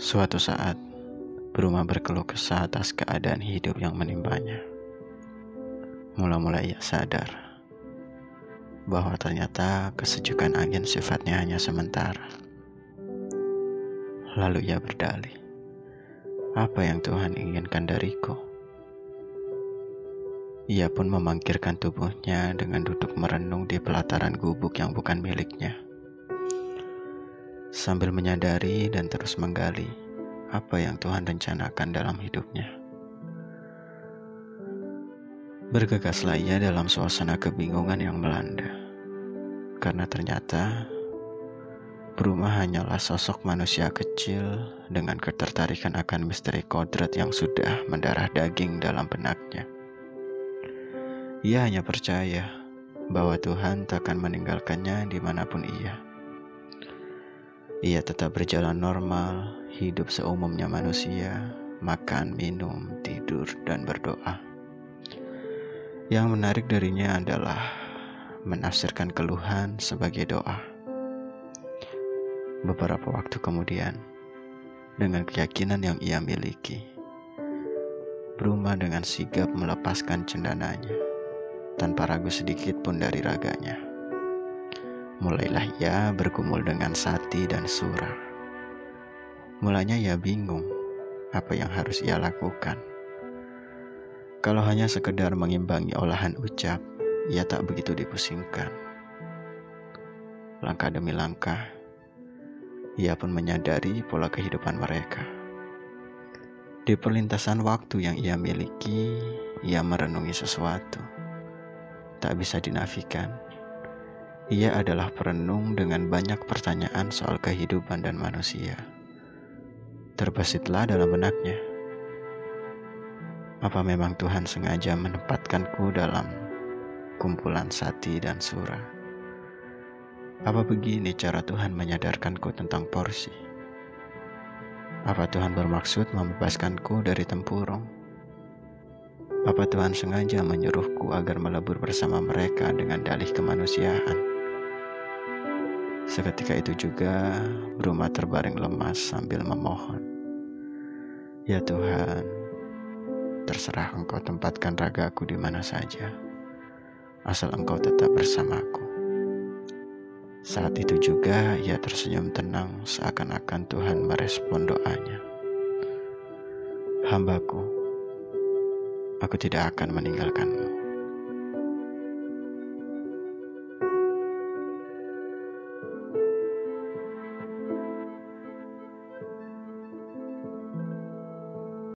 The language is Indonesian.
Suatu saat, Bruma berkeluh kesah atas keadaan hidup yang menimpanya. Mula-mula ia sadar bahwa ternyata kesejukan angin sifatnya hanya sementara. Lalu ia berdalih, apa yang Tuhan inginkan dariku? Ia pun memangkirkan tubuhnya dengan duduk merenung di pelataran gubuk yang bukan miliknya sambil menyadari dan terus menggali apa yang Tuhan rencanakan dalam hidupnya. Bergegaslah ia dalam suasana kebingungan yang melanda, karena ternyata Bruma hanyalah sosok manusia kecil dengan ketertarikan akan misteri kodrat yang sudah mendarah daging dalam benaknya. Ia hanya percaya bahwa Tuhan takkan meninggalkannya di mana pun ia. Ia tetap berjalan normal, hidup seumumnya manusia, makan, minum, tidur, dan berdoa. Yang menarik darinya adalah menafsirkan keluhan sebagai doa. Beberapa waktu kemudian, dengan keyakinan yang ia miliki, Bruma dengan sigap melepaskan cendananya, tanpa ragu sedikit pun dari raganya. Mulailah ia bergumul dengan Sati dan Sura. Mulanya ia bingung apa yang harus ia lakukan. Kalau hanya sekedar mengimbangi olahan ucap, ia tak begitu dipusingkan. Langkah demi langkah, ia pun menyadari pola kehidupan mereka. Di perlintasan waktu yang ia miliki, ia merenungi sesuatu. Tak bisa dinafikan ia adalah perenung dengan banyak pertanyaan soal kehidupan dan manusia. Terbesitlah dalam benaknya. Apa memang Tuhan sengaja menempatkanku dalam kumpulan sati dan sura? Apa begini cara Tuhan menyadarkanku tentang porsi? Apa Tuhan bermaksud membebaskanku dari tempurung? Apa Tuhan sengaja menyuruhku agar melebur bersama mereka dengan dalih kemanusiaan? Seketika itu juga Bruma terbaring lemas sambil memohon. Ya Tuhan, terserah Engkau tempatkan ragaku di mana saja, asal Engkau tetap bersamaku. Saat itu juga ia tersenyum tenang seakan-akan Tuhan merespon doanya. Hambaku, aku tidak akan meninggalkanmu.